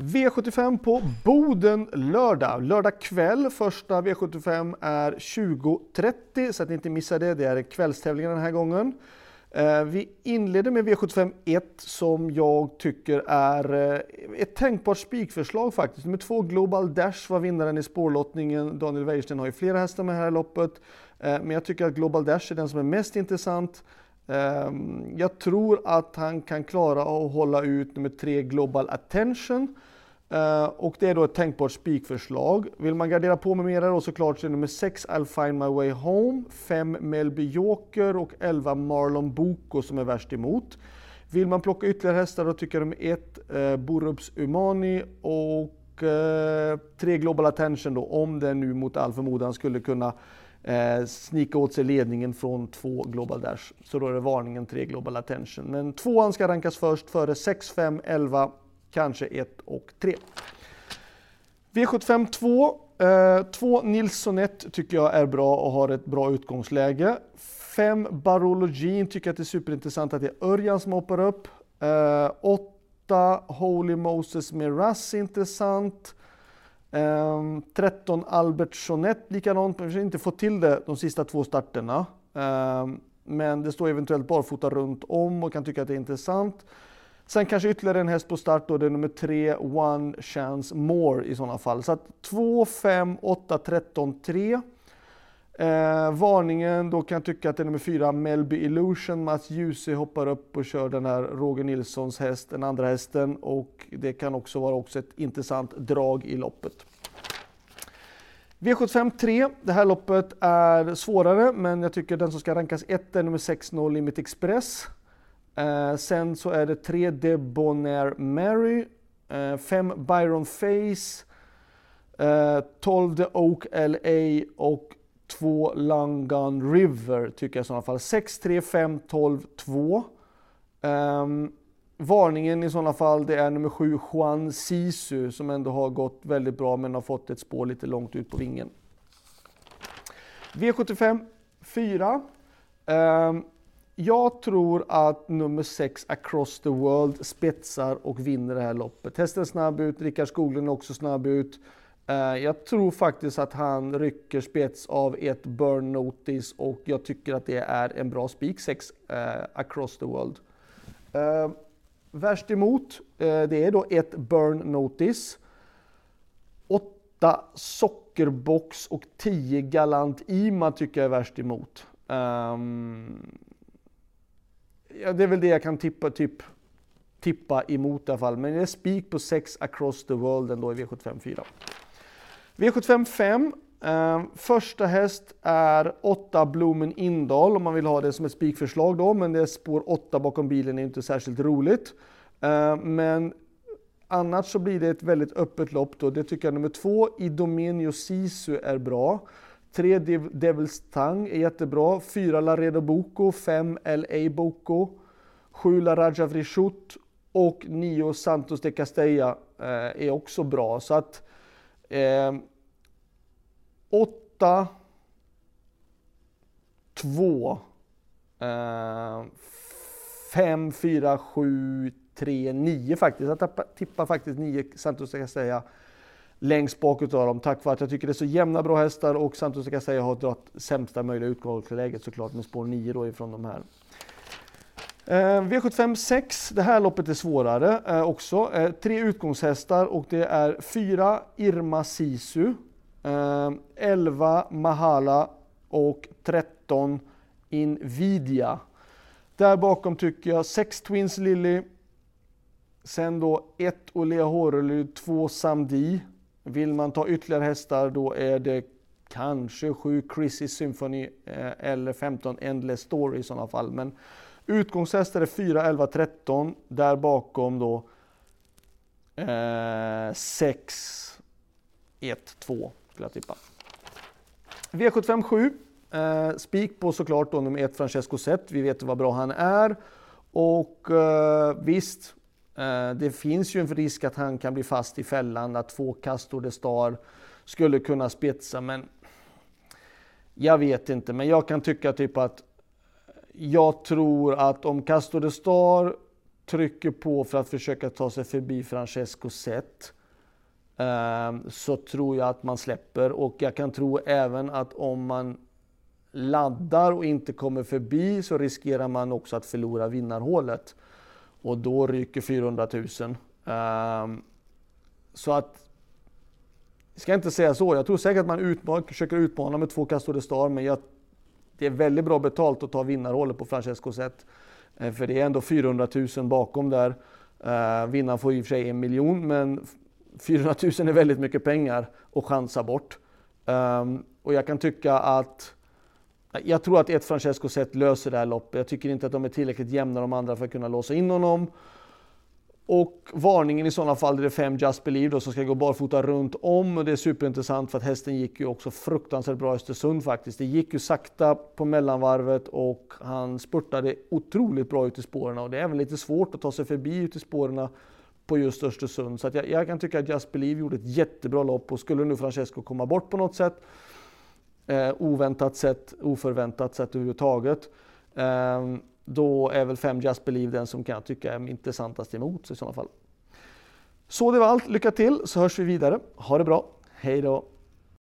V75 på Boden lördag. Lördag kväll. Första V75 är 20.30 så att ni inte missar det. Det är kvällstävlingen den här gången. Eh, vi inleder med V75 1 som jag tycker är eh, ett tänkbart spikförslag faktiskt. Nummer två Global Dash var vinnaren i spårlottningen. Daniel Wäjersten har ju flera hästar med här i loppet. Eh, men jag tycker att Global Dash är den som är mest intressant. Ehm, jag tror att han kan klara att hålla ut nummer tre Global Attention. Uh, och det är då ett tänkbart spikförslag. Vill man gardera på med mera då såklart så är nummer 6 I'll find my way home, 5 Melby Joker och 11 Marlon Boko som är värst emot. Vill man plocka ytterligare hästar då tycker jag nummer 1 eh, Borups Umani och eh, 3 Global Attention då om den nu mot all förmodan skulle kunna eh, snika åt sig ledningen från 2 Global Dash. Så då är det varningen 3 Global Attention. Men tvåan ska rankas först före 6, 5, 11 kanske 1 och 3. V75 2. Eh, 2 Nilssonet tycker jag är bra och har ett bra utgångsläge. 5 Barologin tycker jag att det är superintressant att det är Örjan som hoppar upp. 8 eh, Holy Moses Miraz intressant. Ehm, 13 Albert Sonett likadant, men vi har inte fått till det de sista två starterna. Ehm, men det står eventuellt barfota runt om och kan tycka att det är intressant. Sen kanske ytterligare en häst på start då, det är nummer 3, One Chance More i sådana fall. Så att 2, 5, 8, 13, 3. Eh, varningen, då kan jag tycka att det är nummer 4, Melby Illusion. Mats Djuse hoppar upp och kör den här Roger Nilssons häst, den andra hästen. Och det kan också vara också ett intressant drag i loppet. V75 3. Det här loppet är svårare, men jag tycker den som ska rankas 1 är nummer 6, No Limit Express. Eh, sen så är det tre Debonair Mary, eh, fem Byron Face, eh, 12 The Oak LA och två Langan River tycker jag i sådana fall. 6, 3, 5, 12, 2. Um, varningen i sådana fall det är nummer 7 Juan Sisu som ändå har gått väldigt bra men har fått ett spår lite långt ut på vingen. V75 4. Um, jag tror att nummer 6 Across the World spetsar och vinner det här loppet. Hästen är snabb ut, Rickard Skoglund är också snabb ut. Eh, jag tror faktiskt att han rycker spets av ett burn notice och jag tycker att det är en bra spik 6 eh, Across the World. Uh, värst emot, det är då ett burn notice. 8 sockerbox och 10 galant Ima tycker jag är värst emot. Um, ja, det är väl det jag kan tippa, typ, tippa emot i alla fall. Men det är spik på 6 across the world ändå i V75 4. V75 5. Eh, första häst är 8 Blomen Indal om man vill ha det som ett spikförslag då. Men det är spår 8 bakom bilen är inte särskilt roligt. Eh, men annars så blir det ett väldigt öppet lopp då. Det tycker jag nummer 2 Idomenio Sisu är bra. 3 Devils Tang är jättebra. 4 Laredo Boko, 5 LA Boko, 7 La Raja Vrishut och 9 Santos de Castella eh, är också bra. Så att 8, 2, 5, 4, 7, 3, 9 faktiskt. Jag tippar faktiskt 9 Santos de Castella längst bak utav dem tack vare att jag tycker det är så jämna bra hästar och samtidigt så kan säga har dragit sämsta möjliga utgångsläget såklart med spår 9 då ifrån de här. Eh, V75 6, det här loppet är svårare eh, också. Eh, tre utgångshästar och det är 4 Irma Sisu, eh, 11 Mahala och 13 Invidia. Där bakom tycker jag 6 Twins Lily, sen då 1 Olea Horely, 2 Samdi, vill man ta ytterligare hästar då är det kanske 7 Chrissy Symphony eh, eller 15 Endless Story i sådana fall. Men utgångshästar är 4, 11, 13. Där bakom då eh, 6, 1, 2 skulle jag tippa. V75 7. Eh, spik på såklart då nummer 1 Francesco Zet. Vi vet vad bra han är. Och eh, visst, Eh, det finns ju en risk att han kan bli fast i fällan, att två Castor de Star skulle kunna spetsa, men jag vet inte. Men jag kan tycka typ att jag tror att om Castor de Star trycker på för att försöka ta sig förbi Francesco Zet ehm, så tror jag att man släpper och jag kan tro även att om man laddar och inte kommer förbi så riskerar man också att förlora vinnarhålet och då ryker 400 000. Ehm, så att, jag ska inte säga så, jag tror säkert att man utman, försöker utmana med två Castore Star, men jag, det är väldigt bra betalt att ta vinnarrollen på Francesco Zet. Eh, för det är ändå 400 000 bakom där. Uh, vinnaren får i och för sig en miljon, men 400 000 är väldigt mycket pengar att chansa bort. Um, och jag kan tycka att jag tror att ett Francesco Zet löser det här loppet. Jag tycker inte att de är tillräckligt jämna de andra för att kunna låsa in honom. Och varningen i sådana fall är det fem Just Believe då, som ska gå barfota runt om. Och det är superintressant för att hästen gick ju också fruktansvärt bra i Östersund faktiskt. Det gick ju sakta på mellanvarvet och han spurtade otroligt bra ut i spåren. Och det är även lite svårt att ta sig förbi ut i spåren på just Östersund. Så att jag, jag kan tycka att Just Believe gjorde ett jättebra lopp och skulle nu Francesco komma bort på något sätt eh, oväntat sätt, oförväntat sätt överhuvudtaget. Eh, då är väl 5 Just Believe den som kan jag tycka är intressantast emot i sådana fall. Så det var allt. Lycka till så hörs vi vidare. Ha det bra. Hej då!